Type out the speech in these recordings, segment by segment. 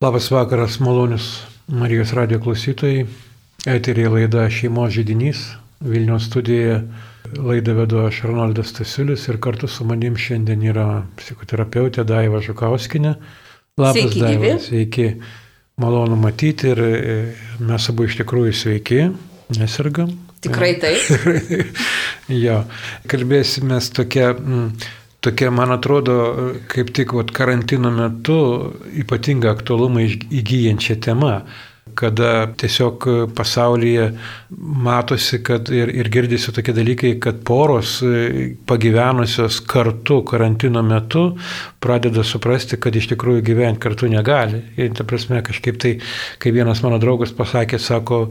Labas vakaras, malonius Marijos radio klausytojai. Eterija laida Šeimos žydinys. Vilniaus studijoje laidą vedu aš Arnoldas Stasiulis ir kartu su manim šiandien yra psichoterapeutė Daiva Žukauskinė. Labas, sveiki, Daiva. Gyvi. Sveiki. Malonu matyti ir e, mes abu iš tikrųjų sveiki, nesirgam. Tikrai taip. jo, kalbėsime tokia... Mm, tokia, man atrodo, kaip tik vat, karantino metu ypatinga aktualumą įgyjančia tema kada tiesiog pasaulyje matosi, kad ir, ir girdisi tokie dalykai, kad poros pagyvenusios kartu karantino metu pradeda suprasti, kad iš tikrųjų gyventi kartu negali. Ir ta prasme, kažkaip tai, kai vienas mano draugas pasakė, sako,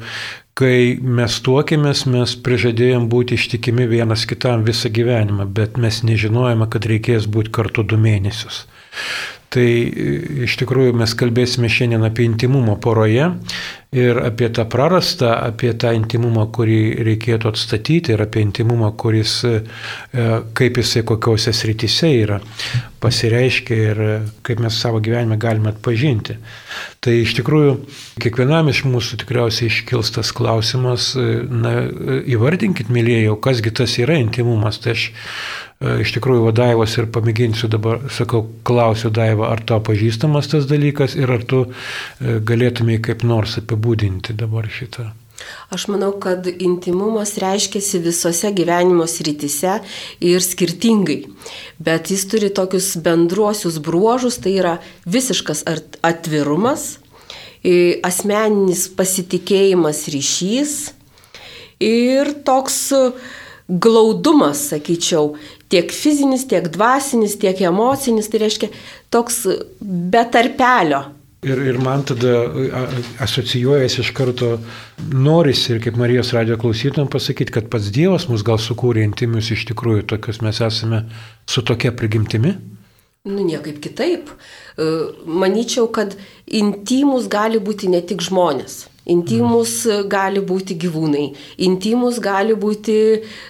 kai mes tuokėmės, mes prižadėjom būti ištikimi vienas kitam visą gyvenimą, bet mes nežinojame, kad reikės būti kartu du mėnesius. Tai e, iš tikrųjų mes kalbėsime šiandien apie intimumą poroje ir apie tą prarastą, apie tą intimumą, kurį reikėtų atstatyti ir apie intimumą, kuris, e, e, kaip jisai kokiuose srityse yra pasireiškia ir kaip mes savo gyvenime galime atpažinti. Tai iš tikrųjų kiekvienam iš mūsų tikriausiai iškils tas klausimas, na, įvardinkit, mylėjau, kasgi tas yra intimumas. Tai aš E, iš tikrųjų Vadaivos ir pamėginsiu dabar, sakau, klausiu Daiva, ar tau pažįstamas tas dalykas ir ar tu e, galėtumai kaip nors apibūdinti dabar šitą. Aš manau, kad intimumas reiškiasi visose gyvenimo srityse ir skirtingai. Bet jis turi tokius bendruosius bruožus, tai yra visiškas atvirumas, asmeninis pasitikėjimas ryšys ir toks glaudumas, sakyčiau, tiek fizinis, tiek dvasinis, tiek emocinis, tai reiškia toks be tarpelio. Ir, ir man tada asocijuojasi iš karto noris ir kaip Marijos radio klausytum pasakyti, kad pats Dievas mus gal sukūrė intimius iš tikrųjų, tokius mes esame su tokia prigimtimi. Nu, niekaip kitaip. E, Maničiau, kad intimus gali būti ne tik žmonės. Intimus gali būti gyvūnai, intimus gali būti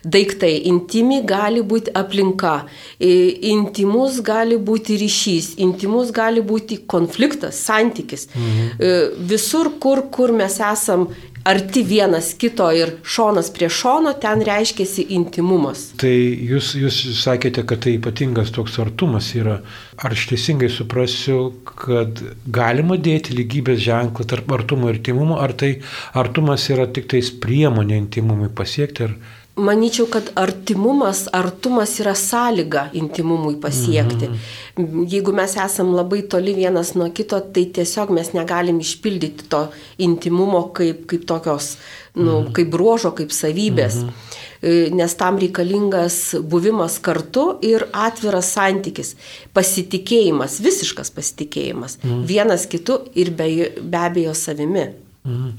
daiktai, intimi gali būti aplinka, intimus gali būti ryšys, intimus gali būti konfliktas, santykis. Mhm. Visur, kur, kur mes esam arti vienas kito ir šonas prie šono, ten reiškiasi intimumas. Tai jūs, jūs sakėte, kad tai ypatingas toks artumas yra. Ar aš teisingai suprasiu, kad galima dėti lygybės ženklą tarp artumo ir intimumo, ar tai artumas yra tik tais priemonė intimumui pasiekti? Ar... Maničiau, kad artimumas, artumas yra sąlyga intimumui pasiekti. Mhm. Jeigu mes esam labai toli vienas nuo kito, tai tiesiog mes negalim išpildyti to intimumo kaip, kaip tokios, nu, mhm. kaip bruožo, kaip savybės. Mhm. E, nes tam reikalingas buvimas kartu ir atviras santykis, pasitikėjimas, visiškas pasitikėjimas. Mhm. Vienas kitu ir be, be abejo savimi. Mhm.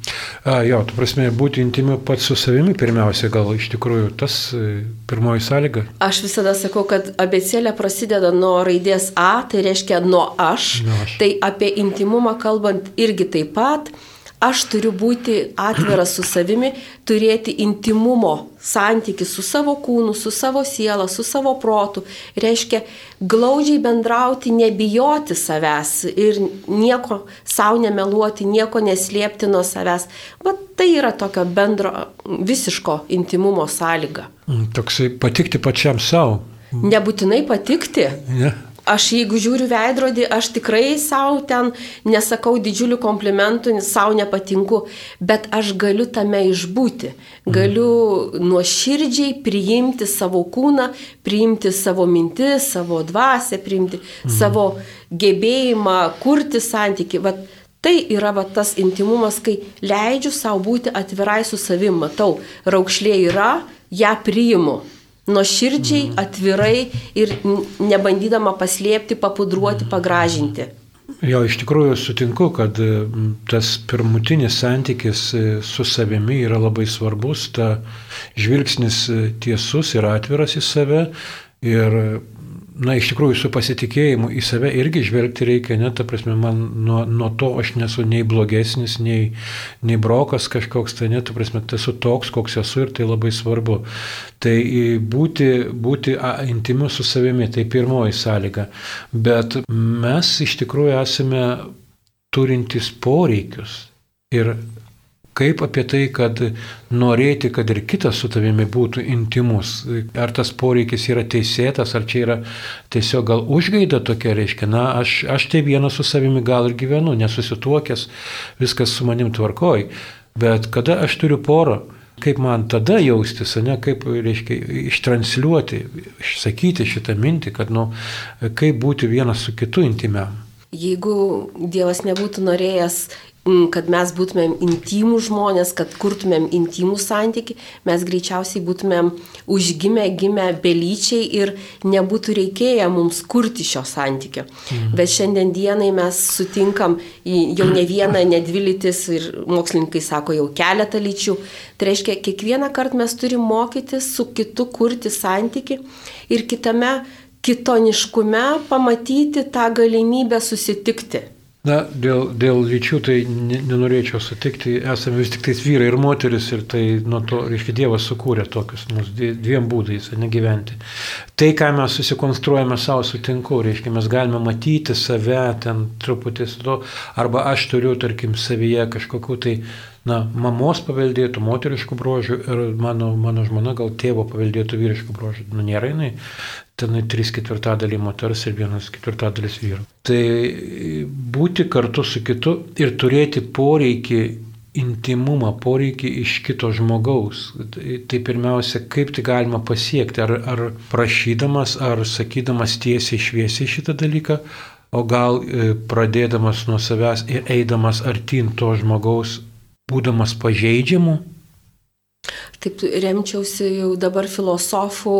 A, jo, tu prasme, būti intimiu pats su savimi pirmiausia, gal iš tikrųjų tas e, pirmoji sąlyga. Aš visada sakau, kad abecėlė prasideda nuo raidės A, tai reiškia nuo aš. Nuo aš. Tai apie intimumą kalbant irgi taip pat aš turiu būti atviras su savimi, turėti intimumo santyki su savo kūnu, su savo siela, su savo protu. Reiškia, glaudžiai bendrauti, nebijoti savęs ir nieko savo nemeluoti, nieko neslėpti nuo savęs. Va tai yra tokio bendro, visiško intimumo sąlyga. Mm, toksai patikti pačiam savo. Nebūtinai patikti. Ne. Aš jeigu žiūriu veidrodį, aš tikrai savo ten nesakau didžiulių komplimentų, savo nepatinku, bet aš galiu tame išbūti. Galiu nuoširdžiai priimti savo kūną, priimti savo mintis, savo dvasę, priimti mm. savo gebėjimą kurti santyki. Vat, Tai yra va, tas intimumas, kai leidžiu savo būti atvirai su savim, matau, raukšlė yra, ją priimu nuoširdžiai, mhm. atvirai ir nebandydama paslėpti, papudruoti, mhm. pagražinti. Jo, iš tikrųjų sutinku, kad tas pirmutinis santykis e, su savimi yra labai svarbus, ta žvilgsnis e, tiesus ir atviras į save ir na, iš tikrųjų su pasitikėjimu į save irgi žvelgti reikia, net, ta prasme, man nuo, nuo to aš nesu nei blogesnis, nei, nei brokas kažkoks, tai net, ta prasme, esu toks, koks esu ir tai labai svarbu. Tai būti, būti intimiu su savimi, tai pirmoji sąlyga. Bet mes iš tikrųjų esame turintys poreikius. Ir kaip apie tai, kad norėti, kad ir kitas su tavimi būtų intimus. Ar tas poreikis yra teisėtas, ar čia yra tiesiog gal užgaida tokia, reiškia, na, aš, aš tai vienas su savimi gal ir gyvenu, nesusituokęs, viskas su manim tvarkoj. Bet kada aš turiu porą, kaip man tada jaustis, ne, kaip, reiškia, ištransliuoti, išsakyti šitą mintį, kad, nu, kaip būti vienas su kitu intimiam. Jeigu Dievas nebūtų norėjęs kad mes būtumėm intimų žmonės, kad kurtumėm intimų santyki, mes greičiausiai būtumėm užgimę, gimę belyčiai ir nebūtų reikėję mums kurti šio santykio. Mhm. Bet šiandien dienai mes sutinkam jau ne vieną, ne dvi lytis ir mokslininkai sako jau keletą lyčių. Tai reiškia, kiekvieną kartą mes turim mokytis su kitu kurti santyki ir kitame kitoniškume pamatyti tą galimybę susitikti. Na, dėl, dėl lyčių tai nenorėčiau sutikti, esame vis tik tais vyrai ir moteris ir tai nuo to, reiškia, Dievas sukūrė tokius mus dviem būdais, negyventi. Tai, ką mes susikonstruojame savo sutinku, reiškia, mes galime matyti save ten truputį su to, arba aš turiu, tarkim, savyje kažkokiu tai, na, mamos paveldėtų moteriškų brožių ir mano, mano žmona gal tėvo paveldėtų vyriškų brožių. Nu, nėra jinai tenai 3 ketvirtadaliai moters ir 1 ketvirtadaliais vyrų. Tai būti kartu su kitu ir turėti poreikį intimumą, poreikį iš kito žmogaus. Tai, tai pirmiausia, kaip tai galima pasiekti, ar, ar prašydamas, ar sakydamas tiesiai šviesiai šitą dalyką, o gal e, pradėdamas nuo savęs ir eidamas artin to žmogaus, būdamas pažeidžiamu, Taip remčiausi jau dabar filosofų,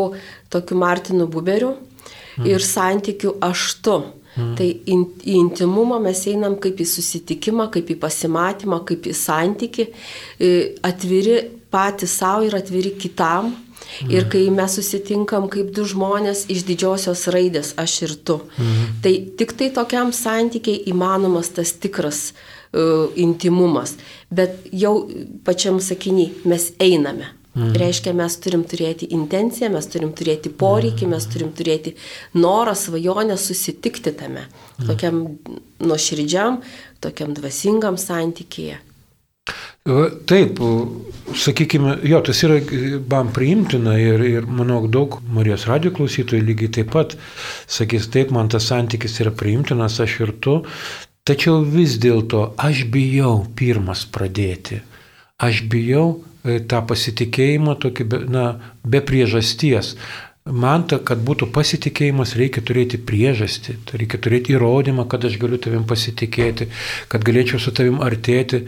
tokiu Martinu Buberiu mm. ir santykių aštu. Mm. Tai in, į intimumą mes einam kaip į susitikimą, kaip į pasimatymą, kaip į santyki, atviri patys savo ir atviri kitam. Mm. Ir kai mes susitinkam kaip du žmonės iš didžiosios raidės, aš ir tu, mm. tai tik tai tokiam santykiai įmanomas tas tikras uh, intimumas bet jau pačiam sakiniai mes einame. Mm. Reiškia, mes turim turėti intenciją, mes turim turėti poreikį, mes turim turėti norą, svajonę susitikti tame, mm. tokiam nuoširdžiam, tokiam dvasingam santykėje. Taip, sakykime, jo, tas yra man priimtina ir, ir manau, daug Marijos radio klausytojų lygiai taip pat sakys, taip, man tas santykis yra priimtinas, aš ir tu, Tačiau vis dėlto aš bijau pirmas pradėti. Aš bijau e, tą pasitikėjimą tokį, na, be priežasties. Man, ta, kad būtų pasitikėjimas, reikia turėti priežastį, reikia turėti įrodymą, kad aš galiu tavim pasitikėti, kad galėčiau su tavim artėti.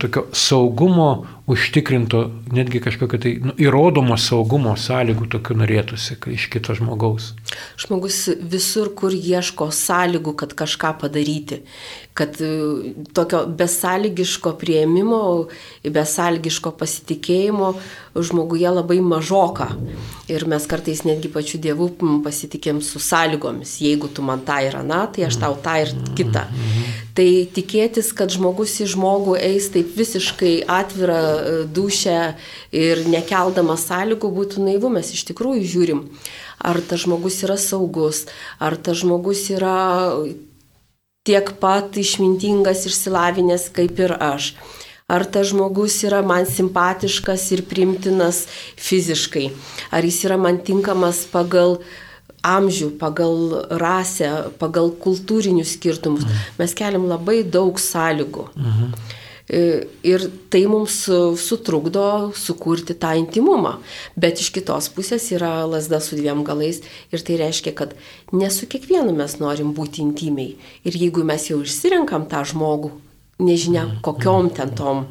Tokio saugumo užtikrinto, netgi kažkokio tai nu, įrodomo saugumo sąlygų tokių norėtųsi iš kito žmogaus. Žmogus visur, kur ieško sąlygų, kad kažką padaryti kad e, tokio besąlygiško prieimimo, besąlygiško pasitikėjimo žmoguje labai mažoka. Ir mes kartais netgi pačiu Dievu pasitikėm su sąlygomis. Jeigu tu man tą ir aną, tai aš tau tą ir kitą. Tai tikėtis, kad žmogus į žmogų eis taip visiškai atvirą e, dušę ir nekeldama sąlygų būtų naivu, mes iš tikrųjų žiūrim, ar tas žmogus yra saugus, ar tas žmogus yra tiek pat išmintingas, išsilavinęs kaip ir aš. Ar tas žmogus yra man simpatiškas ir primtinas fiziškai, ar jis yra man tinkamas pagal amžių, pagal rasę, pagal kultūrinius skirtumus. Mhm. Mes keliam labai daug sąlygų. Mhm. E, ir tai mums sutrukdo sukurti tą intimumą. Bet iš kitos pusės yra lasda su dviem galais ir tai reiškia, kad ne su kiekvienu mes norim būti intimiai. Ir jeigu mes jau išsirinkam tą žmogų, nežinia kokiom ten tom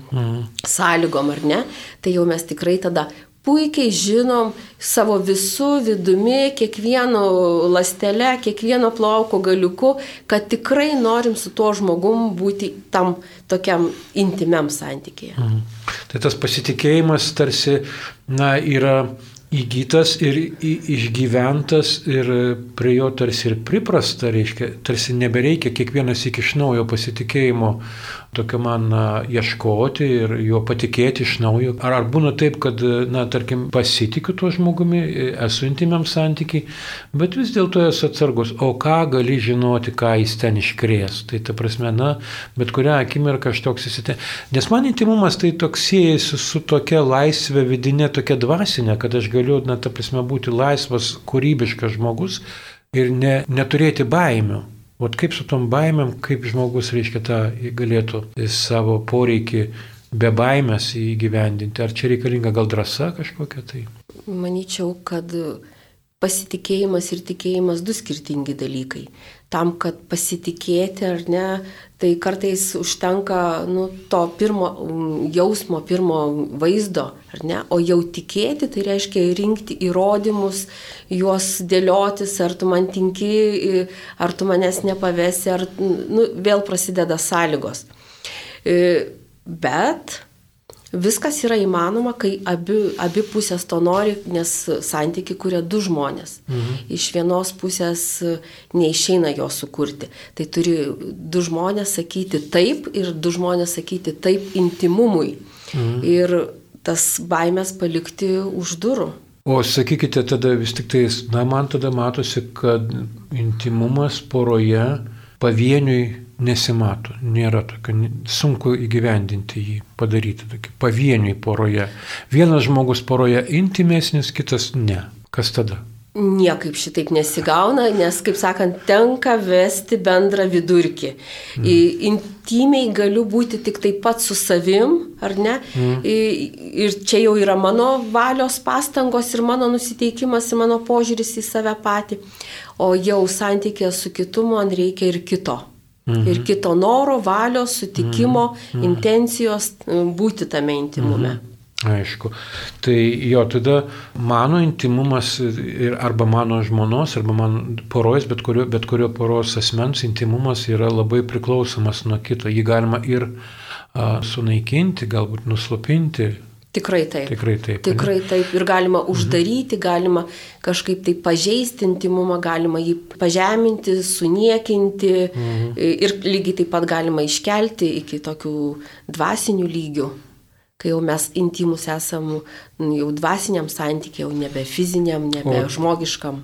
sąlygom ar ne, tai jau mes tikrai tada puikiai žinom savo visų vidumi, kiekvieno lastele, kiekvieno plauko galiuku, kad tikrai norim su tuo žmogum būti tam tokiam intimiam santykėje. Mhm. Tai tas pasitikėjimas tarsi, na, yra įgytas ir išgyventas ir prie jo tarsi ir priprasta, reiškia, tarsi nebereikia kiekvienas iki iš naujo pasitikėjimo tokio man ieškoti ir juo patikėti iš naujo. Ar, ar būna taip, kad, na, tarkim, pasitikiu tuo žmogumi, esu intimiam santykiai, bet vis dėlto esu atsargus. O ką gali žinoti, ką jis ten iškrės? Tai ta prasme, na, bet kurią akimirką aš toks įsitė. Nes man intimumas tai toks siejasi su tokia laisvė vidinė, tokia dvasinė, kad aš galiu, na, ta prasme, būti laisvas, kūrybiškas žmogus ir ne, neturėti baimių. O kaip su tom baimėm, kaip žmogus, reiškia, tą galėtų savo poreikį be baimės įgyvendinti. Ar čia reikalinga gal drąsa kažkokia tai? Manyčiau, kad pasitikėjimas ir tikėjimas du skirtingi dalykai. Tam, kad pasitikėti ar ne, tai kartais užtenka nu, to pirmo jausmo, pirmo vaizdo, ar ne, o jau tikėti tai reiškia rinkti įrodymus, juos dėliotis, ar tu man tinki, ar tu manęs nepavesi, ar nu, vėl prasideda sąlygos. Bet Viskas yra įmanoma, kai abi, abi pusės to nori, nes santyki kuria du žmonės. Mhm. Iš vienos pusės neišeina jo sukurti. Tai turi du žmonės sakyti taip ir du žmonės sakyti taip intimumui. Mhm. Ir tas baimės palikti už durų. O sakykite tada vis tik tai, na man tada matosi, kad intimumas poroje pavieniui nesimato, nėra tokio, sunku įgyvendinti jį, padaryti tokį pavieniui poroje. Vienas žmogus poroje intimesnis, kitas ne. Kas tada? Niekaip šitaip nesigauna, nes, kaip sakant, tenka vesti bendrą vidurkį. Mm. Intimiai galiu būti tik taip pat su savim, ar ne? Mm. Ir čia jau yra mano valios pastangos ir mano nusiteikimas ir mano požiūris į save patį. O jau santykė su kitu man reikia ir kito. Mhm. Ir kito noro, valios, sutikimo, mhm. intencijos e, būti tame intimume. Mhm. Aišku. Tai jo, tada mano intimumas ir arba mano žmonos, arba mano poros, bet kurio, bet kurio poros asmens intimumas yra labai priklausomas nuo kito. Jį galima ir a, sunaikinti, galbūt nuslopinti, Tikrai taip. Tikrai taip. Tikrai taip. Ir galima mhm. uždaryti, mhm. galima kažkaip tai pažeisti intimumą, galima jį pažeminti, suniekinti mhm. ir lygiai taip pat galima iškelti iki tokių dvasinių lygių, kai jau mes intimus esam jau dvasiniam santykiai, jau nebe fiziniam, nebe o, žmogiškam.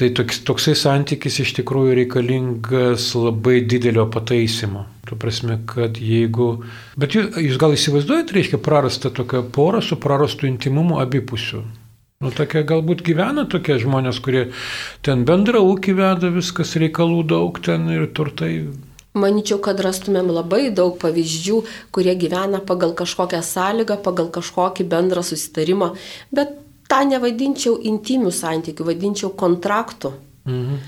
Tai toks, toksai santykis iš tikrųjų reikalingas labai didelio pataisimo. Tu prasme, kad jeigu... Bet jūs, jūs gal įsivaizduojate, reiškia prarasta tokia pora su prarastu intimumu abipusiu. Nu, tokia galbūt gyvena tokie žmonės, kurie ten bendrą ūkį veda, viskas reikalų daug ten ir turtai. Maničiau, kad rastumėm labai daug pavyzdžių, kurie gyvena pagal kažkokią sąlygą, pagal kažkokį bendrą susitarimą, bet tą nevadinčiau intimių santykių, vadinčiau kontraktų. Mhm.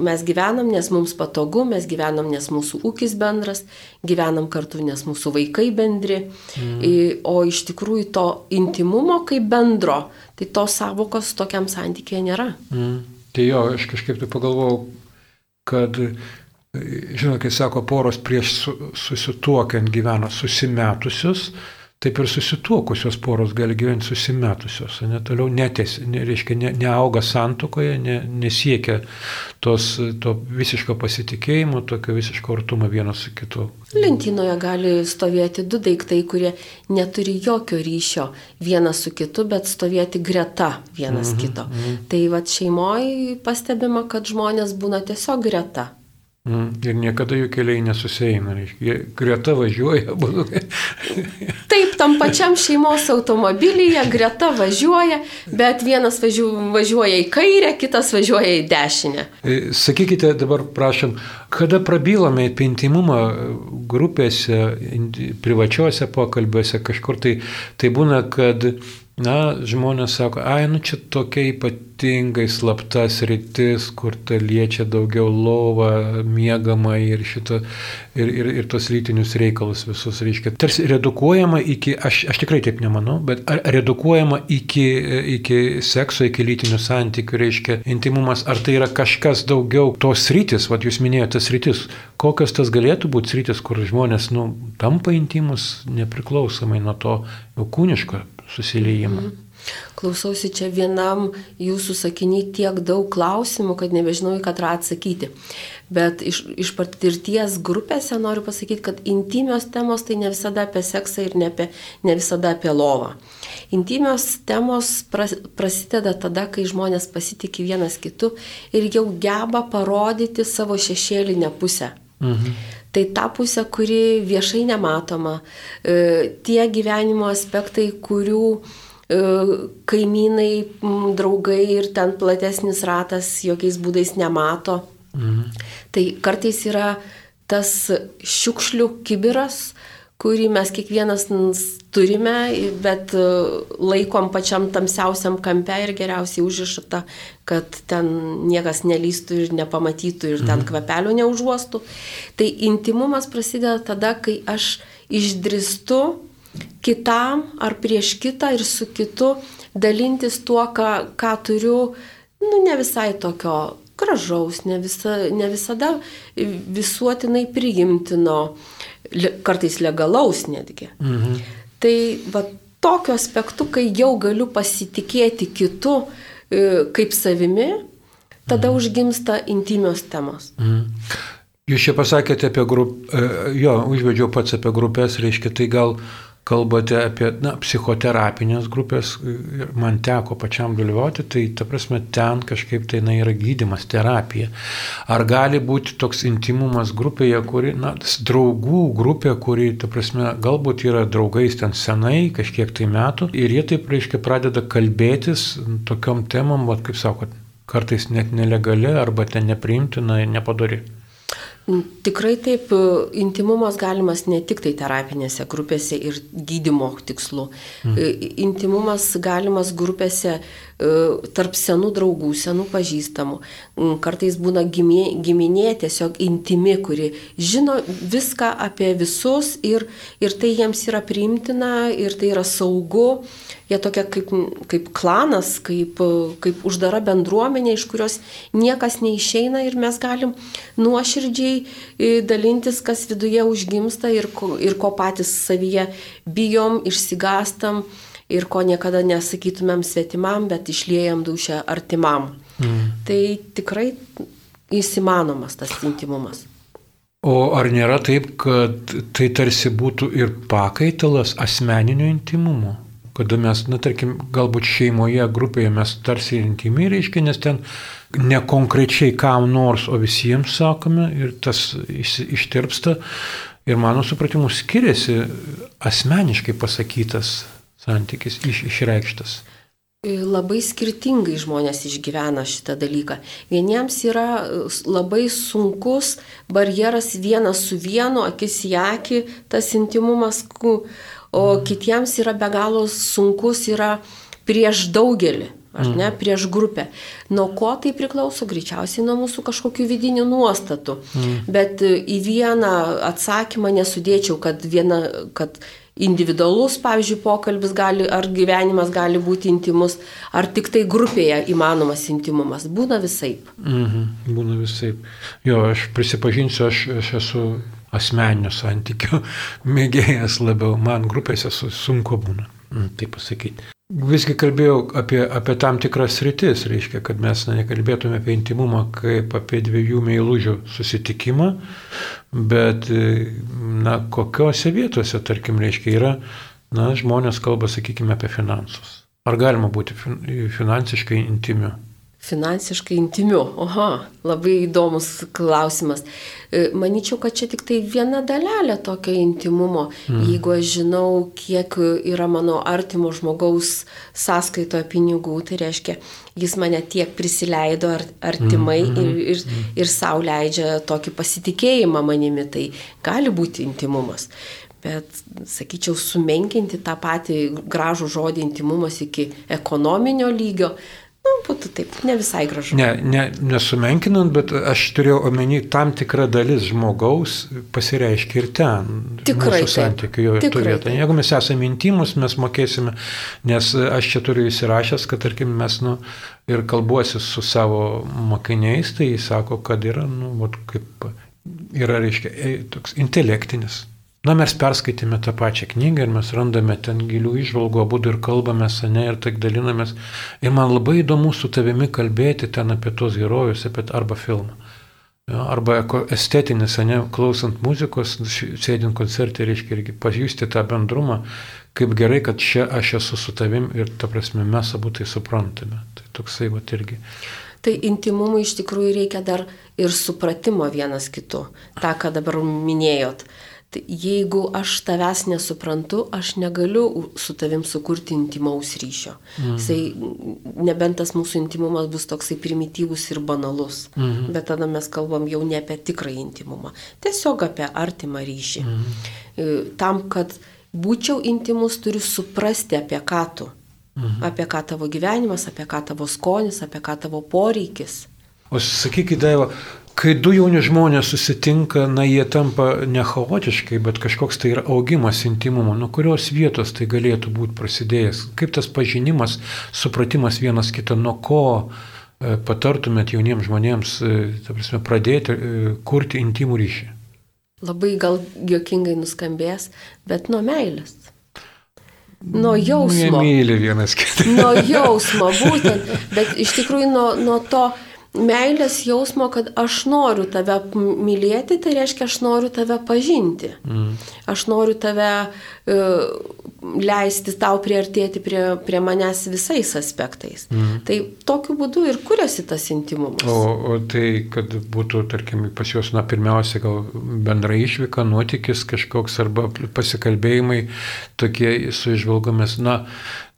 Mes gyvenam, nes mums patogu, mes gyvenam, nes mūsų ūkis bendras, gyvenam kartu, nes mūsų vaikai bendri. Mhm. O iš tikrųjų to intimumo kaip bendro, tai tos savokos tokiam santykėje nėra. Mhm. Tai jo, aš kažkaip tai pagalvojau, kad, žinot, kai sako, poros prieš susituokiant gyvena susimetusius, taip ir susituokusios poros gali gyventi susimetusios, ne toliau netės, ne, reiškia, ne, neauga santokoje, ne, nesiekia tos, to visiško pasitikėjimo, tokio visiško artumo vienas su kitu. Lentynoje gali stovėti du daiktai, kurie neturi jokio ryšio vienas su kitu, bet stovėti greta vienas -hmm, kito. -hmm. Tai vad šeimoje pastebima, kad žmonės būna tiesiog greta. Mm, ir niekada jų keliai nesusieina, jie greta važiuoja. Taip, tam pačiam šeimos automobilyje greta važiuoja, bet vienas važiuoja į kairę, kitas važiuoja į dešinę. E, sakykite dabar, prašom, kada prabylame apie intimumą grupėse, privačiuose pokalbiuose, kažkur tai, tai būna, kad Na, žmonės sako, ai, nu čia tokia ypatingai slaptas rytis, kur ta liečia daugiau lovą, mėgama ir, šito, ir, ir, ir tos lytinius reikalus visus, reiškia. Tarsi redukuojama iki, aš, aš tikrai taip nemanau, bet redukuojama iki, iki sekso, iki lytinių santykių, reiškia intimumas, ar tai yra kažkas daugiau tos rytis, vad jūs minėjote tas rytis, kokios tas galėtų būti rytis, kur žmonės, nu, tampa intimus nepriklausomai nuo to jau kūniško susiliejimą. Mhm. Klausausi čia vienam jūsų sakiniai tiek daug klausimų, kad nebežinau, į ką atsakyti. Bet iš, iš patirties grupėse noriu pasakyti, kad intimios temos tai ne visada apie seksą ir ne, apie, ne visada apie lovą. Intimios temos pras, prasideda tada, kai žmonės pasitikė vienas kitu ir jau geba parodyti savo šešėlinę pusę. Mhm. Tai ta pusė, kuri viešai nematoma, e, tie gyvenimo aspektai, kurių E, kaimynai, draugai ir ten platesnis ratas jokiais būdais nemato. Mhm. Tai kartais yra tas šiukšlių kibiras, kurį mes kiekvienas turime, bet e, laikom pačiam tamsiausiam kampe ir geriausiai užrišta, kad ten niekas nelystų ir nepamatytų ir ten mhm. kvepelių neužuostų. Tai intimumas prasideda tada, kai aš išdristu kitam ar prieš kitą ir su kitu dalintis tuo, ką, ką turiu, nu, ne visai tokio gražaus, ne, visa, ne visada visuotinai priimtino, kartais legalaus netgi. Mhm. Tai va tokiu aspektu, kai jau galiu pasitikėti kitu e, kaip savimi, tada mhm. užgimsta intimios temos. Mhm. Jūs čia pasakėte apie grupę, jo, užvedžiau pats apie grupės, reiškia, tai gal kalbate apie na, psichoterapinės grupės, man teko pačiam dalyvauti, tai ta prasme ten kažkaip tai na, yra gydimas, terapija. Ar gali būti toks intimumas grupėje, kuri, na, draugų grupė, kuri, ta prasme, galbūt yra draugais ten senai, kažkiek tai metų, ir jie taip, reiškia, pradeda kalbėtis tokiom temom, va, kaip sakot, kartais net nelegali arba ten nepriimtina nepadori. Tikrai taip, intimumas galimas ne tik tai terapinėse grupėse ir gydimo tikslu. Mm. Intimumas galimas grupėse e, tarp senų draugų, senų pažįstamų. Mm, kartais būna giminė, giminė tiesiog intimi, kuri žino viską apie visus ir, ir tai jiems yra priimtina ir tai yra saugu jie tokia kaip, kaip klanas, kaip, kaip uždara bendruomenė, iš kurios niekas neišeina ir mes galim nuoširdžiai e, dalintis, kas viduje užgimsta ir ko, ir ko patys savyje bijom, išsigastam ir ko niekada nesakytumėm svetimam, bet išliejam dušę artimam. Mm. Tai tikrai įsimanomas tas intimumas. O ar nėra taip, kad tai tarsi būtų ir pakaitalas asmeninio intimumo? kada mes, na tarkim, galbūt šeimoje, grupėje mes tarsi intimiai reiškia, nes ten ne konkrečiai kam nors, o visiems sakome ir tas ištirpsta. Ir mano supratimu skiriasi asmeniškai pasakytas santykis, iš, išreikštas. Labai skirtingai žmonės išgyvena šitą dalyką. Vieniems yra labai sunkus barjeras vienas su vienu, akis į akį, tas intimumas, o kitiems yra be galo sunkus yra prieš daugelį. Aš ne, mm. prieš grupę. Nuo ko tai priklauso? Greičiausiai nuo mūsų kažkokių vidinių nuostatų. Mm. Bet e, į vieną atsakymą nesudėčiau, kad, viena, kad individualus, pavyzdžiui, pokalbis gali, ar gyvenimas gali būti intimus, ar tik tai grupėje įmanomas intimumas. Būna visai. Mhm, būna visai. Jo, aš prisipažinsiu, aš, aš esu asmeninių santykių mėgėjas labiau, man grupėse sunku būna, mm, taip pasakyti. Visgi kalbėjau apie, apie tam tikras rytis, reiškia, kad mes na, nekalbėtume apie intimumą kaip apie dviejų meilužių susitikimą, bet na, kokiuose vietose, tarkim, reiškia, yra, na, žmonės kalba, sakykime, apie finansus. Ar galima būti finansiškai intimiu? Finansiškai intimiu. Oho, labai įdomus klausimas. E, Maničiau, kad čia tik tai viena dalelė tokio intimumo. Mm. Jeigu aš žinau, kiek yra mano artimo žmogaus sąskaitoje pinigų, tai reiškia, jis mane tiek prisileido artimai mm. ir, ir, mm. ir savo leidžia tokį pasitikėjimą manimi, tai gali būti intimumas. Bet, sakyčiau, sumenkinti tą patį gražų žodį intimumas iki ekonominio lygio, Nu, būtų taip, ne visai gražu. Ne, ne, nesumenkinant, bet aš turėjau omeny, tam tikra dalis žmogaus pasireiškia ir ten. Tikrai. Mūsų santykių jau ir turėtų. Jeigu mes esame intimus, mes mokėsime, nes aš čia turiu įsirašęs, kad, tarkim, mes, nu, ir kalbuosi su savo mokiniais, tai jis sako, kad yra, nu, vat, kaip, yra, reiškia, toks intelektinis Na, mes perskaitėme tą pačią knygą ir mes randame ten gilių išvalgų, abu ir kalbame sene ir taip dalinamės. Ir man labai įdomu su tavimi kalbėti ten apie tos herojus, apie arba filmą. Arba estetinis, ne, klausant muzikos, sėdint koncertį, reiškia irgi pajusti tą bendrumą, kaip gerai, kad čia aš esu su tavim ir, ta prasme, mes abu tai suprantame. Tai toksai va irgi. Tai intimumui iš tikrųjų reikia dar ir supratimo vienas kitu. Ta, ką dabar minėjot. Tai jeigu aš tavęs nesuprantu, aš negaliu su tavim sukurti intimaus ryšio. Mhm. Jisai, nebent tas mūsų intimumas bus toksai primityvus ir banalus. Mhm. Bet tada mes kalbam jau ne apie tikrą intimumą. Tiesiog apie artimą ryšį. Mhm. E, tam, kad būčiau intimus, turiu suprasti, apie ką tu. Mhm. Apie ką tavo gyvenimas, apie ką tavo skonis, apie ką tavo poreikis. O sakykit, Daiva, kai du jauni žmonės susitinka, na jie tampa ne chaotiškai, bet kažkoks tai yra augimas intimumo, nuo kurios vietos tai galėtų būti prasidėjęs. Kaip tas pažinimas, supratimas vienas kito, nuo ko e, patartumėt jauniems žmonėms, e, prasme, pradėti e, kurti intimų ryšį? Labai gal jokingai nuskambės, bet nuo meilės. Nuo jausmo. Myli vienas kitą. Nuo jausmo, būtent. Bet iš tikrųjų nuo, nuo to, meilės jausmo, kad aš noriu tave mylėti, tai reiškia, aš noriu tave pažinti. Mm. Aš noriu tave uh, leisti tau priartėti prie, prie manęs visais aspektais. Mm. Tai tokiu būdu ir kuriasi tas intimumas. O, o tai, kad būtų, tarkim, pas juos, na, pirmiausia, gal bendra išvyka, nuotykis kažkoks arba pasikalbėjimai tokie su išvalgomis. Na,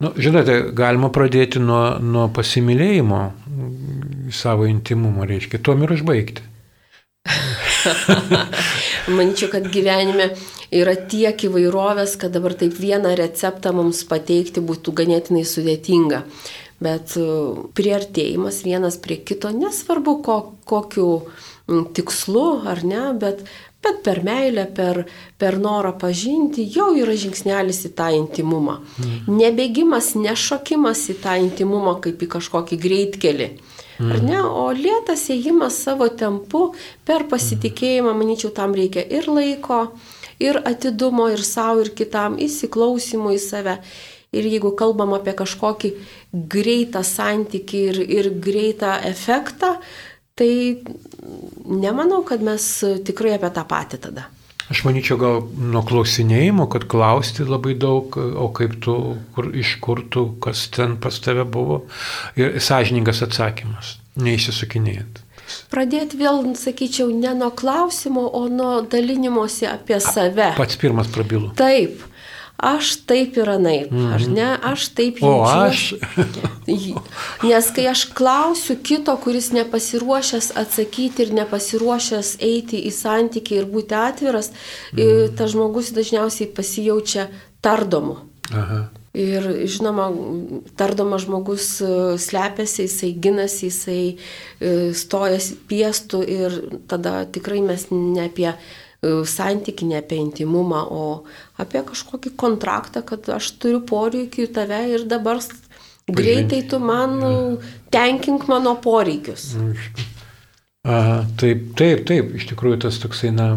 nu, žinote, galima pradėti nuo, nuo pasimylėjimo savo intimumo, reiškia, tuom ir užbaigti. Manyčiau, kad gyvenime yra tiek įvairovės, kad dabar taip vieną receptą mums pateikti būtų ganėtinai sudėtinga. Bet e, priartėjimas vienas prie kito, nesvarbu ko, kokiu tikslu ar ne, bet, bet per meilę, per, per norą pažinti jau yra žingsnelis į tą intimumą. Mm. Nebėgimas, nešokimas į tą intimumą kaip į kažkokį greitkelį. Ar ne? O lėtas ėjimas savo tempu per pasitikėjimą, manyčiau, tam reikia ir laiko, ir atidumo, ir savo, ir kitam, įsiklausimo į save. Ir jeigu kalbam apie kažkokį greitą santyki ir, ir greitą efektą, tai nemanau, kad mes tikrai apie tą patį tada. Aš manyčiau gal nuo klausinėjimo, kad klausti labai daug, o kaip tu, kur, iš kur tu, kas ten pas tave buvo. Ir sąžiningas atsakymas, neįsisukinėjant. Pradėti vėl, sakyčiau, ne nuo klausimo, o nuo dalinimosi apie save. Pats pirmas prabilų. Taip aš taip ir anaip, mm. ar ne, aš taip jaučiuosi. O aš? Nes kai aš klausiu kito, kuris nepasiruošęs atsakyti ir nepasiruošęs eiti į santykį ir būti atviras, mm. tas žmogus dažniausiai pasijaučia tardomu. Aha. Ir žinoma, tardomas žmogus e, slepiasi, jisai ginasi, jisai e, stojasi piestų ir tada tikrai mes ne apie santyki, ne apie intimumą, o apie kažkokį kontraktą, kad aš turiu poreikių tave ir dabar greitai tu man tenkink mano poreikius. Aha, taip, taip, taip, iš tikrųjų tas toksai, na,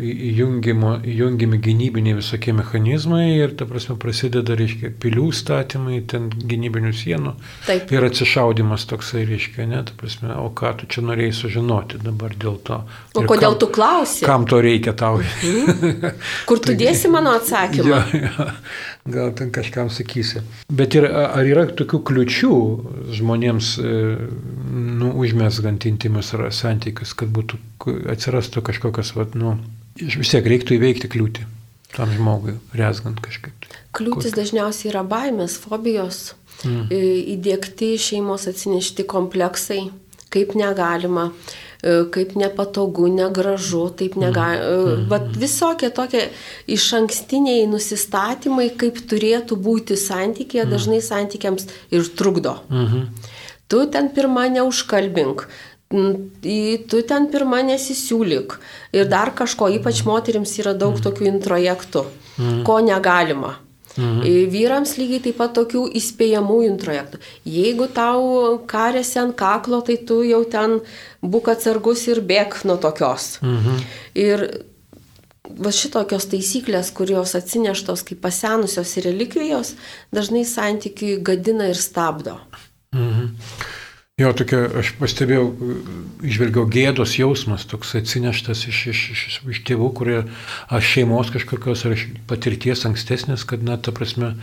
įjungiami gynybiniai visokie mechanizmai ir, ta prasme, prasideda, reiškia, pilių statymai, ten gynybinių sienų. Taip. Ir atsišaudimas toksai, reiškia, ne, ta prasme, o ką tu čia norėjai sužinoti dabar dėl to. O ir kodėl kam, tu klausi? Kam to reikia tau? Mhm. Kur tu dėsi mano atsakymą? Ja, ja, gal ten kažkam sakysi. Bet ir, ar yra tokių kliučių žmonėms, e, nu, užmesgant intimus ras? Santykius, kad būtų, atsirastų kažkokios, vat, nu, vis tiek reiktų įveikti kliūtį tam žmogui, rezgant kažkaip. Tai. Kliūtis Kur... dažniausiai yra baimės, fobijos, mm. įdėkti šeimos atsinešti kompleksai, kaip negalima, kaip nepatogu, negražu, taip negalima. Mm. Bet visokie tokie iš ankstiniai nusistatymai, kaip turėtų būti santykėje, mm. dažnai santykiams ir trukdo. Mm -hmm. Tu ten pirmą neužkalbink, tu ten pirmą nesisiūlyk. Ir dar kažko, ypač moteriams yra daug mhm. tokių introjektų, mhm. ko negalima. Mhm. Vyrams lygiai taip pat tokių įspėjamųjų introjektų. Jeigu tau karėsi ant kaklo, tai tu jau ten būk atsargus ir bėg nuo tokios. Mhm. Ir va šitokios taisyklės, kurios atsineštos kaip pasenusios relikvijos, dažnai santykiui gadina ir stabdo. Mhm. Jo, tokia, aš pastebėjau, išvelgiau gėdos jausmas, toks atsineštas iš, iš, iš, iš tėvų, kurie, aš šeimos kažkokios ar patirties ankstesnės, kad, na, ta prasme,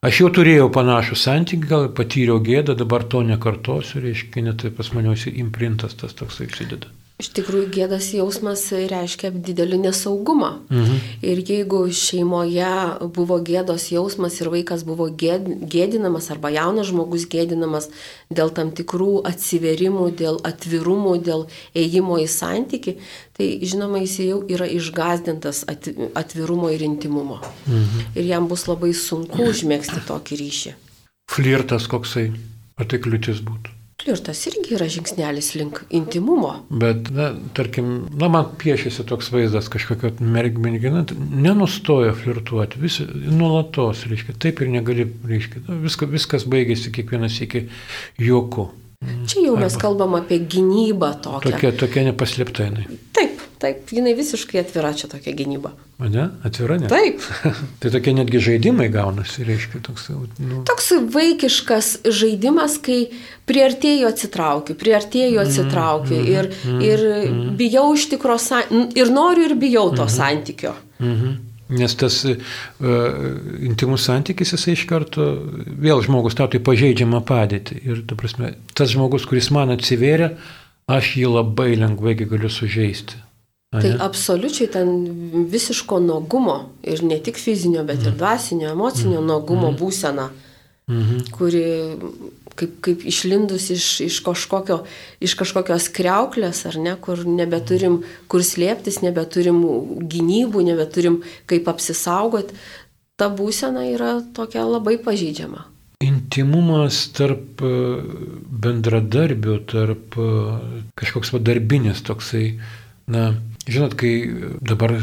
aš jau turėjau panašų santykį, gal patyriau gėdą, dabar to nekartosiu, reiškia, net pas maniausi imprintas tas toks įsideda. Iš tikrųjų, gėdas jausmas reiškia didelį nesaugumą. Mhm. Ir jeigu šeimoje buvo gėdos jausmas ir vaikas buvo gėd, gėdinamas arba jaunas žmogus gėdinamas dėl tam tikrų atsiverimų, dėl atvirumų, dėl ėjimo į santyki, tai žinoma, jis jau yra išgazdintas atvirumo ir intimumo. Mhm. Ir jam bus labai sunku užmėgsti tokį ryšį. Flirtas koksai, ar tai kliūtis būtų? Flirtas irgi yra žingsnelis link intimumo. Bet, na, tarkim, na, man piešiasi toks vaizdas kažkokio mergina, nenustoja flirtuoti, vis, nuolatos, reiškia, taip ir negali, reiškia, nu, viska, viskas baigėsi kiekvienas iki juoku. Čia jau mes Arba, kalbam apie gynybą tokią. Tokia, tokia nepaslėpta jinai. Taip, taip, jinai visiškai atvira čia tokia gynyba. Ne, atvira ne. Taip. tai tokie netgi žaidimai gaunasi, reiškia, toks. Nu... Toks vaikiškas žaidimas, kai priartėjau atsitraukiu, priartėjau atsitraukiu mm, ir, mm, ir mm. bijau iš tikro, ir noriu ir bijau to mm, santykio. Mm. Nes tas uh, intimus santykis jisai iš karto vėl žmogus tau tai pažeidžiamą padėtį. Ir ta prasme, tas žmogus, kuris man atsivėrė, aš jį labai lengvai galiu sužeisti. A, tai absoliučiai ten visiško nuogumo ir ne tik fizinio, bet ir mhm. dvasinio, emocinio mhm. nuogumo būsena, mhm. kuri kaip, kaip išlindus iš, iš, kažkokio, iš kažkokios kreuklės, ar ne, kur nebeturim kur slėptis, nebeturim gynybų, nebeturim kaip apsisaugoti, ta būsena yra tokia labai pažydžiama. Intimumas tarp e, bendradarbių, tarp e, kažkoks vadarbinis toksai, na, Žinot, kai dabar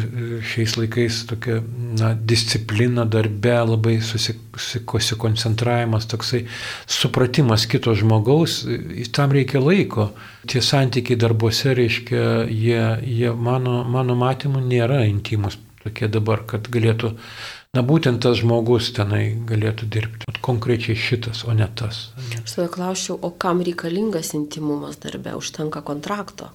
šiais laikais tokia na, disciplina darbe, labai susikoncentravimas, toksai supratimas kito žmogaus, tam reikia laiko. Tie santykiai darbuose, reiškia, jie, jie mano, mano matymu nėra intimus tokie dabar, kad galėtų, na būtent tas žmogus tenai galėtų dirbti. Konkrečiai šitas, o ne tas. Aš tada klausčiau, o kam reikalingas intimumas darbe? Užtenka kontrakto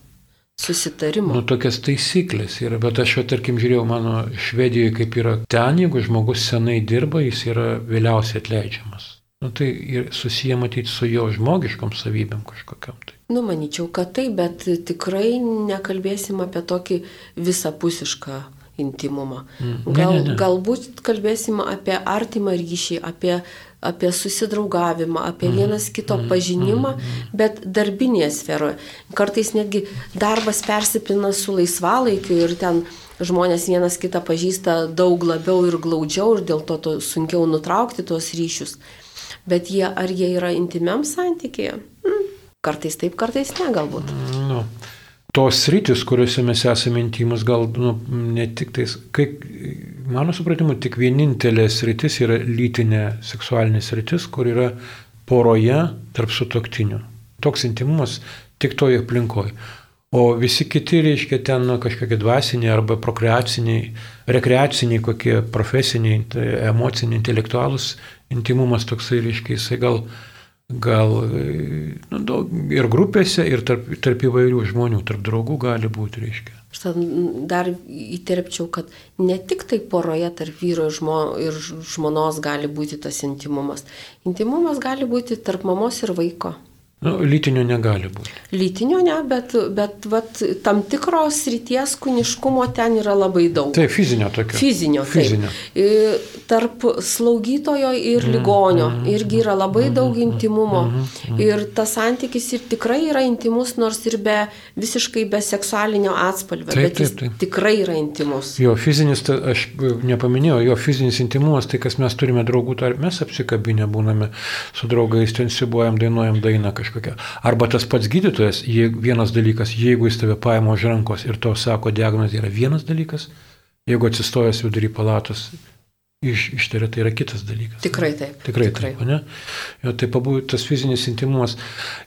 susitarimo. Nu, tokias taisyklės yra, bet aš jau, tarkim, žiūrėjau mano Švedijoje, kaip yra ten, jeigu žmogus senai dirba, jis yra vėliausiai atleidžiamas. Nu, tai susiję matyti su jo žmogiškom savybėm kažkokiam. Tai. Nu, manyčiau, kad tai, bet tikrai nekalbėsim apie tokį visapusišką intimumą. Mm. Gal, ne, ne, ne. Galbūt kalbėsim apie artimą ryšį, apie apie susidraugavimą, apie mhm. vienas kito mhm. pažinimą, mhm. bet darbinėje sferoje. Kartais netgi darbas persipina su laisvalaikiu ir ten žmonės vienas kitą pažįsta daug labiau ir glaudžiau ir dėl to, to sunkiau nutraukti tuos ryšius. Bet jie, ar jie yra intimiam santykėje? Hmm. Kartais taip, kartais ne, galbūt. Nu, tos rytis, kuriuose mes esame intimus, gal nu, ne tik tais, kai mano supratimu, tik vienintelė sritis yra lytinė seksualinė sritis, kur yra poroje tarp sutoktinių. Toks intimumas tik toje aplinkoje. O visi kiti, reiškia, ten nu, kažkokie dvasiniai arba prokreaciniai, rekreaciniai, kokie profesiniai, tai emociniai, intelektualus intimumas toksai, reiškia, jisai gal, gal nu, daug, ir grupėse, ir tarp, tarp įvairių žmonių, tarp draugų gali būti, reiškia. Aš dar įterpčiau, kad ne tik tai poroje tarp vyro ir, žmo, ir žmonos gali būti tas intimumas. Intimumas gali būti tarp mamos ir vaiko. Nu, lytinio negali būti. Lytinio ne, bet, bet vat, tam tikros ryties kūniškumo ten yra labai daug. Tai fizinio tokio. Fizinio. fizinio. Taip. Tarp slaugytojo ir mm, ligonio mm, irgi yra labai mm, daug intimumo. Mm, mm, ir tas santykis ir tikrai yra intimus, nors ir be visiškai be seksualinio atspalvio. Taip, bet jis taip, taip. tikrai yra intimus. Jo fizinis, aš nepaminėjau, jo fizinis intimumas, tai kas mes turime draugų, tai mes apsikabinę būname su draugais, ten sibuojam, dainuojam dainą kažką kažkokia. Arba tas pats gydytojas, jeigu, vienas dalykas, jeigu jis tave paima už rankos ir to sako diagnozė yra vienas dalykas, jeigu atsistojęs vidury palatos, iš, ištaria, tai yra kitas dalykas. Tikrai taip. Tikrai, tikrai. taip, ne? Jo, tai pabūtų tas fizinis intimumas.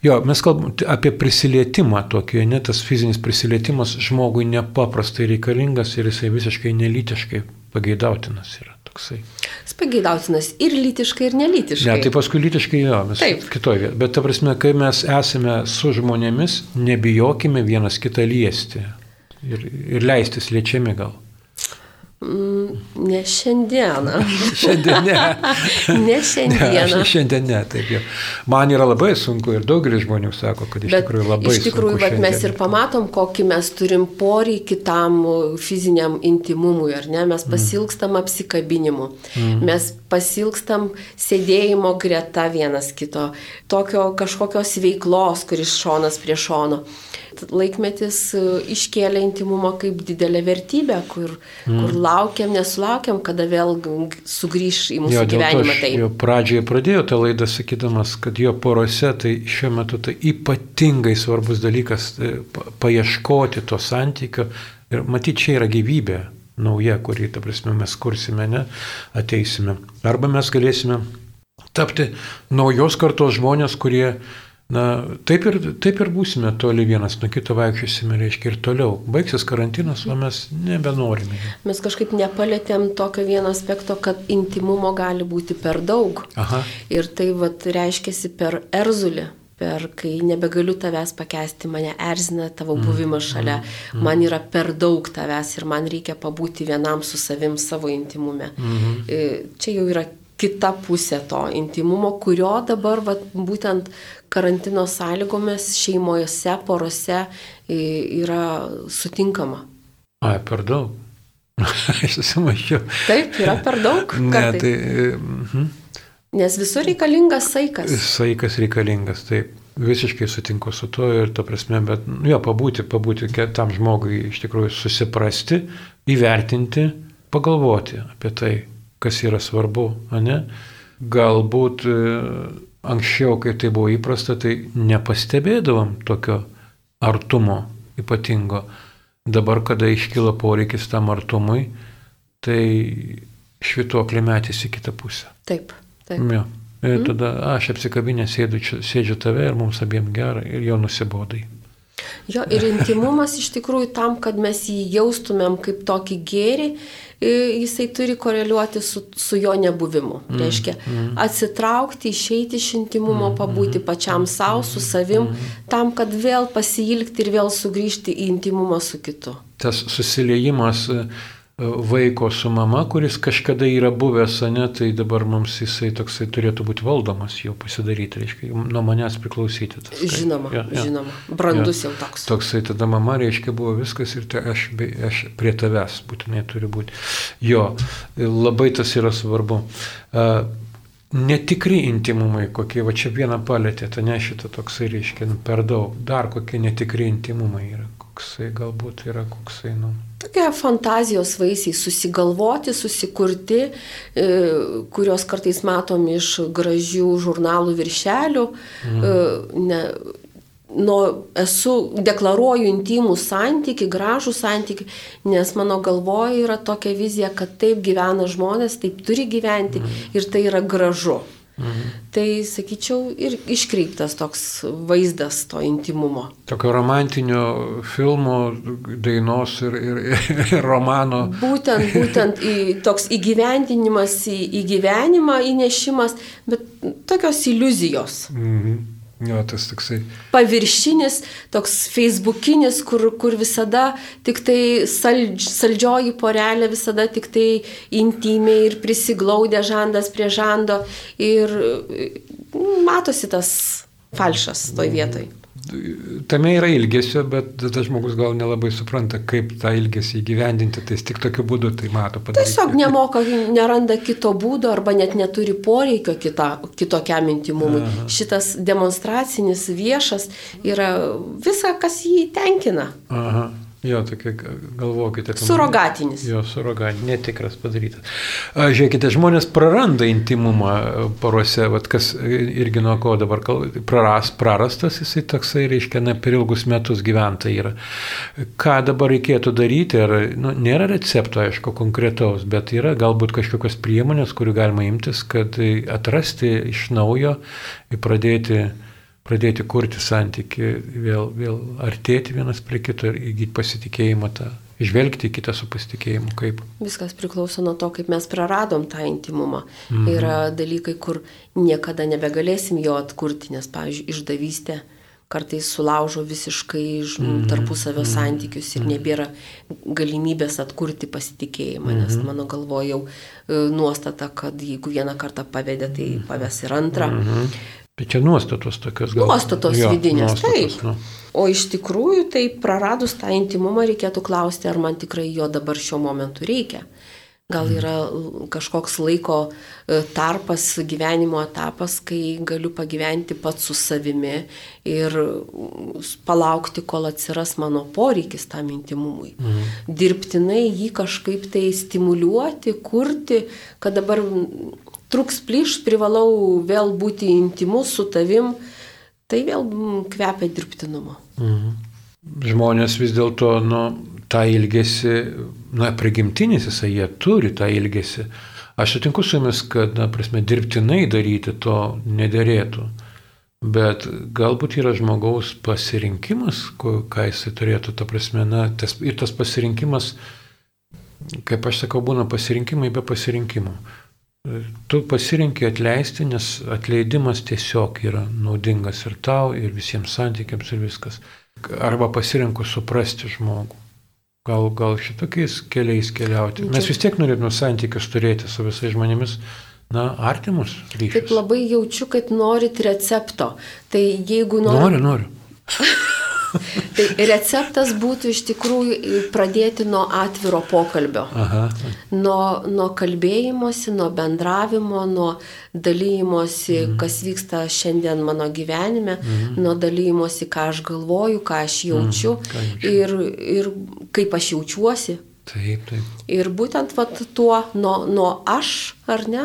Jo, mes kalbam apie prisilietimą tokį, ne, tas fizinis prisilietimas žmogui nepaprastai reikalingas ir jisai visiškai nelytiškai pageidautinas yra toksai. Spageidautinas ir lytiškai, ir nelytiškai. Ne, tai paskui lytiškai jo, mes Taip. kitoje vietoje. Bet ta prasme, kai mes esame su žmonėmis, nebijokime vienas kitą liesti ir, ir leistis liečiami gal. Mm, ne šiandieną. Šiandien ne. ne šiandieną. Ne, šiandien ne, taip jau. Man yra labai sunku ir daugelis žmonių sako, kad iš Bet tikrųjų labai sunku. Iš tikrųjų, vat, mes ir pamatom, kokį mes turim poreikį tam fiziniam intimumui, ar ne? Mes pasilgstam apsikabinimu, mm. mes pasilgstam sėdėjimo greta vienas kito, tokio kažkokios veiklos, kuris šonas prie šono. Laikmetis e, iškėlė intimumą kaip didelę vertybę, kur, mm. kur laukiam, nesulaukiam, kada vėl sugrįž į mūsų Jo, gyvenimą. Tai jau pradžioje pradėjau tą laidą sakydamas, kad jo porose tai šiuo metu tai ypatingai svarbus dalykas pa- paieškoti to santykio ir matyti, čia yra gyvybė nauja, kurį, ta prasme, mes kursime, ne, ateisime. Arba mes galėsime tapti naujos kartos žmonės, kurie Na, taip ir, taip ir būsime toli vienas nuo kito vaikščiosime, reiškia, ir toliau. Baigsis karantinas, o mes nebenorime. mes kažkaip nepalėtėm tokio vieno aspekto, kad intimumo gali būti per daug. Aha. Ir tai vat, reiškiasi per erzulį. Per kai nebegaliu tavęs pakesti, mane erzina tavo buvimas šalia, man yra per daug tavęs ir man reikia pabūti vienam su savim savo intimume. E, Čia jau yra kita pusė to intimumo, kurio dabar vat, būtent karantino sąlygomis šeimose, porose e, yra sutinkama. Ai, per daug. Aš susimašiau. Taip, yra per daug. Ne, kartais. tai mhm. Nes visur reikalingas saikas. saikas reikalingas, taip. Visiškai sutinku su tuo ir to prasme, bet nu, jo, pabūti, pabūti tam žmogui iš tikrųjų susiprasti, įvertinti, pagalvoti apie tai, kas yra svarbu, o ne? Galbūt e, anksčiau, kai tai buvo įprasta, tai nepastebėdavom tokio artumo ypatingo. Dabar, kada iškyla poreikis tam artumui, tai švituoklė metys į kitą pusę. Taip, taip. Jo. Ir tada aš apsikabinę sėdu, čia- sėdžiu tave ir mums abiem gera ir jau nusibodai. Jo, ir intimumas iš tikrųjų tam, kad mes jį jaustumėm kaip tokį gėrį, jisai turi koreliuoti su, su jo nebuvimu. Mm, Reiškia, mm. atsitraukti, išeiti iš intimumo, mm, pabūti pačiam savo, su savim, mm. tam, kad vėl pasilgti ir vėl sugrįžti į intimumą su kitu. Tas susiliejimas e, vaiko su mama, kuris kažkada yra buvęs, ne, tai dabar mums jisai toksai turėtų būti valdomas, jau pasidaryti, reiškia, nuo manęs priklausyti. Tas, tai- Žinoma, Jo, jo. žinoma. Brandus Jo. jau toks. Toksai tada mama, reiškia, buvo viskas ir tai aš, aš prie tavęs būtinai turi būti. Jo, labai tas yra svarbu. Netikri intimumai, kokie, va čia vieną palėtė, tai ne šitą toksai reiškia, nu, per daug. Dar kokie netikri intimumai yra, koksai galbūt yra, koksai, nu. Tokie fantazijos vaisiai susigalvoti, susikurti, e, kuriuos kartais matom iš gražių žurnalų viršelių. Mm. Ne, nu, esu, deklaruoju intimų santyki, gražų santyki, nes mano galvoje yra tokia vizija, kad taip gyvena žmonės, taip turi gyventi mm. ir tai yra gražu. Mhm. Tai, sakyčiau, ir iškreiptas toks vaizdas to intimumo. Tokio romantinio filmo, dainos ir, ir, ir romano. Būtent, būtent į, toks įgyvendinimas į, į gyvenimą, įnešimas, bet tokios iliuzijos. Mhm. Jo, tas toksai. Paviršinis, toks facebookinis, kur, kur visada tik tai saldž, saldžioji porelė, visada tik tai intimiai ir prisiglaudė žandas prie žando ir mm, matosi tas falšas toj vietoj. Tame yra ilgesio, bet tas žmogus gal nelabai supranta, kaip tą ilgesį įgyvendinti, tai jis tik tokiu būdu tai mato padaryti. Tiesiog nemoka, neranda kito būdo arba net neturi poreikio kita, kitokiam intimumui. Aha. Šitas demonstracinis viešas yra visa, kas jį tenkina. Aha. Jo, tokia, galvokite. Surogatinis. Jo, surogatinis, netikras padarytas. Žiūrėkite, žmonės praranda intimumą porose, vat, kas irgi nuo ko dabar kalba, praras, prarastas jisai toksai, reiškia, ne per ilgus metus gyventa yra. Ką dabar reikėtų daryti, ar, nu, nėra recepto, aišku, konkretaus, bet yra galbūt kažkokios priemonės, kurių galima imtis, kad atrasti iš naujo ir pradėti pradėti kurti santyki, vėl, vėl artėti vienas prie kito ir įgyti pasitikėjimą tą, žvelgti į kitą su pasitikėjimu kaip. Viskas priklauso nuo to, kaip mes praradom tą intimumą. Mhm. Yra dalykai, kur niekada nebegalėsim jo atkurti, nes, pavyzdžiui, išdavystė kartais sulaužo visiškai mm. tarpusavio mm. santykius ir mm. nebėra galimybės atkurti pasitikėjimą, mm. nes mano galvoje jau e, nuostata, kad jeigu vieną kartą pavedė, tai paves ir antrą. Mm. Bet čia nuostatos tokios gal. Nuostatos jo, vidinės, nuostatos, taip. Nu. O iš tikrųjų, tai praradus tą intimumą reikėtų klausti, ar man tikrai jo dabar šiuo momentu reikia. Gal yra kažkoks laiko e, tarpas, gyvenimo etapas, kai galiu pagyventi pats su savimi ir palaukti, kol atsiras mano poreikis tam intimumui. Mhm. Dirbtinai jį kažkaip tai stimuliuoti, kurti, kad dabar truks plyš, privalau vėl būti intimus su tavim, tai vėl kvepia dirbtinumu. Mhm. Žmonės vis dėlto nu, tą ilgesį, na, prigimtinis jisai, jie turi tą ilgesį. Aš sutinku su jumis, kad, na, prasme, dirbtinai daryti to nederėtų. Bet galbūt yra žmogaus pasirinkimas, ką jisai turėtų, ta prasme, na, tas, ir tas pasirinkimas, kaip aš sakau, būna pasirinkimai be pasirinkimų. Tu pasirinkė atleisti, nes atleidimas tiesiog yra naudingas ir tau, ir visiems santykiams, ir viskas. Arba pasirinku suprasti žmogų. Gal, gal šitokiais keliais keliauti. Mes vis tiek norėtume santykius turėti su visais žmonėmis, na, artimus ryšius. Taip labai jaučiu, kad norit recepto. Tai jeigu norit... Noriu, noriu. tai receptas būtų iš tikrųjų pradėti nuo atviro pokalbio. Aha. Nuo, nuo kalbėjimosi, nuo bendravimo, nuo dalymosi, mhm. kas vyksta šiandien mano gyvenime, mhm. nuo dalymosi, ką aš galvoju, ką aš jaučiu mhm. ir, ir kaip aš jaučiuosi. Taip, taip. Ir būtent vat, tuo nuo, nuo aš, ar ne,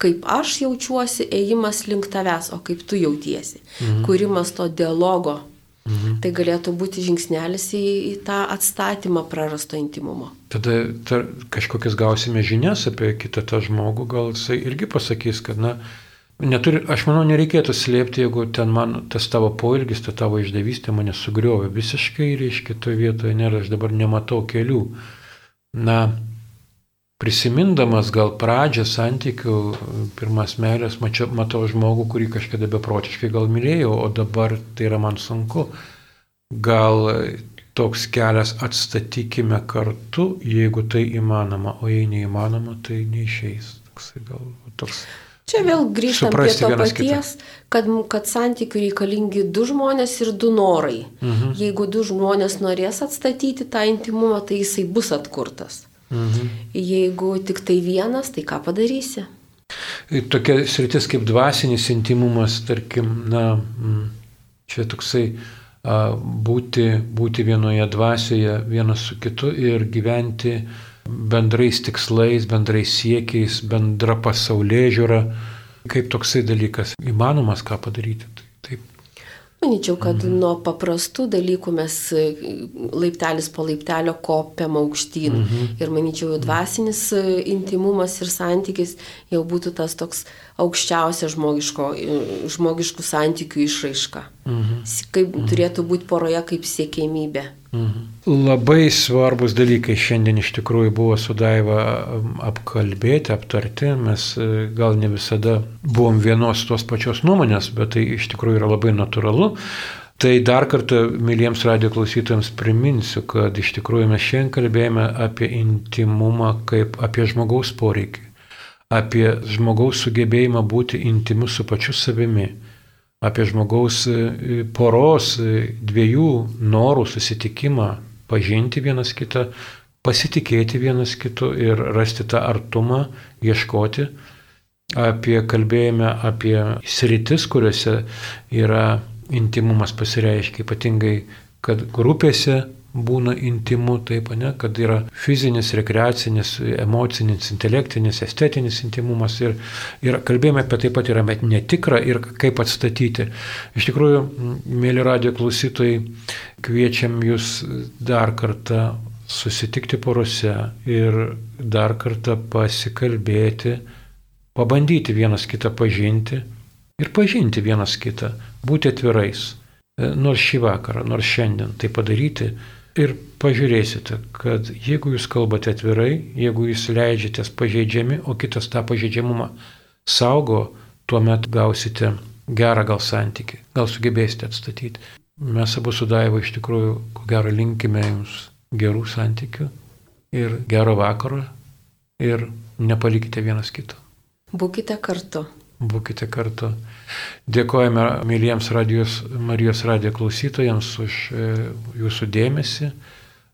kaip aš jaučiuosi, ėjimas link tavęs, o kaip tu jautiesi. Mhm. Kūrimas to dialogo Mhm. Tai galėtų būti žingsnelis į, į tą atstatymą prarasto intimumo. Tada ta, kažkokias gausime žinias apie kitą tą žmogų, gal jisai irgi pasakys, kad, na, neturi, aš manau, nereikėtų slėpti, jeigu ten man tas tavo poilgis, ta tavo išdavystė mane sugriovė. Visiškai, reiškia, toje vietoje nėra, aš dabar nematau kelių. Na, prisimindamas gal pradžią santykių, pirmas meilės, mačiau, matau žmogų, kurį kažkada beprotiškai gal mylėjau, o dabar tai yra man sunku. Gal toks kelias atstatykime kartu, jeigu tai įmanoma, o jei neįmanoma, tai neišeis. Toks, gal, toks, Čia vėl grįžtam prie to paties, kad, kad santykių reikalingi du žmonės ir du norai. Mhm. Jeigu du žmonės norės atstatyti tą intimumą, tai jisai bus atkurtas. Mhm. Jeigu tik tai vienas, tai ką padarysi? Tokia sritis kaip dvasinis intimumas, tarkim, na, čia toksai būti, būti vienoje dvasioje vienas su kitu ir gyventi bendrais tikslais, bendrais siekiais, bendra pasaulyje žiūra, kaip toksai dalykas įmanomas ką padaryti. Manyčiau, kad mhm. nuo paprastų dalykų mes e, laiptelis po laiptelio kopiam aukštyn. Mhm. Ir manyčiau, dvasinis e, intimumas ir santykis jau būtų tas toks aukščiausia žmogiško, žmogiškų santykių išraiška. Mhm. Kaip mhm. turėtų būti poroje kaip siekėmybė. Mhm. Labai svarbus dalykai šiandien iš tikrųjų buvo su Daiva apkalbėti, aptarti. Mes e, gal ne visada buvom vienos tos pačios nuomonės, bet tai iš tikrųjų yra labai natūralu. Tai dar kartą, mėlyjams radio klausytojams, priminsiu, kad iš tikrųjų mes šiandien kalbėjome apie intimumą kaip apie žmogaus poreikį, apie žmogaus sugebėjimą būti intimu su pačiu savimi apie žmogaus e, poros e, dviejų norų susitikimą, pažinti vienas kitą, pasitikėti vienas kitu ir rasti tą artumą, ieškoti. Apie kalbėjome apie sritis, kuriuose yra intimumas pasireiškia, ypatingai, kad grupėse būna intimu, taip, ne, kad yra fizinis, rekreacinis, emocinis, intelektinis, estetinis intimumas ir, ir kalbėjome apie taip pat yra netikra ir kaip atstatyti. Iš tikrųjų, mėly radio klausytojai, kviečiam jūs dar kartą susitikti porose ir dar kartą pasikalbėti, pabandyti vienas kitą pažinti ir pažinti vienas kitą, būti atvirais. Nors šį vakarą, nors šiandien tai padaryti ir pažiūrėsite, kad jeigu jūs kalbate atvirai, jeigu jūs leidžiatės pažeidžiami, o kitas tą pažeidžiamumą saugo, tuomet gausite gerą gal santyki, gal sugebėsite atstatyti. Mes abu su Daiva iš tikrųjų, ko gero, linkime jums gerų santykių ir gero vakaro ir nepalikite vienas kito. Būkite kartu. Būkite kartu. Dėkojame myliems radijos, Marijos radijo klausytojams už e, jūsų dėmesį.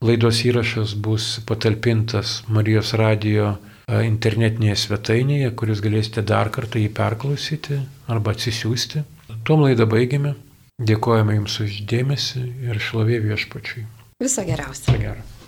Laidos įrašas bus patalpintas Marijos radijo e, internetinėje svetainėje, kuris galėsite dar kartą jį perklausyti arba atsisiųsti. Tuom laidą baigėme. Dėkojame Jums už dėmesį ir šlovė viešpačiui. Viso geriausio. Viso gero.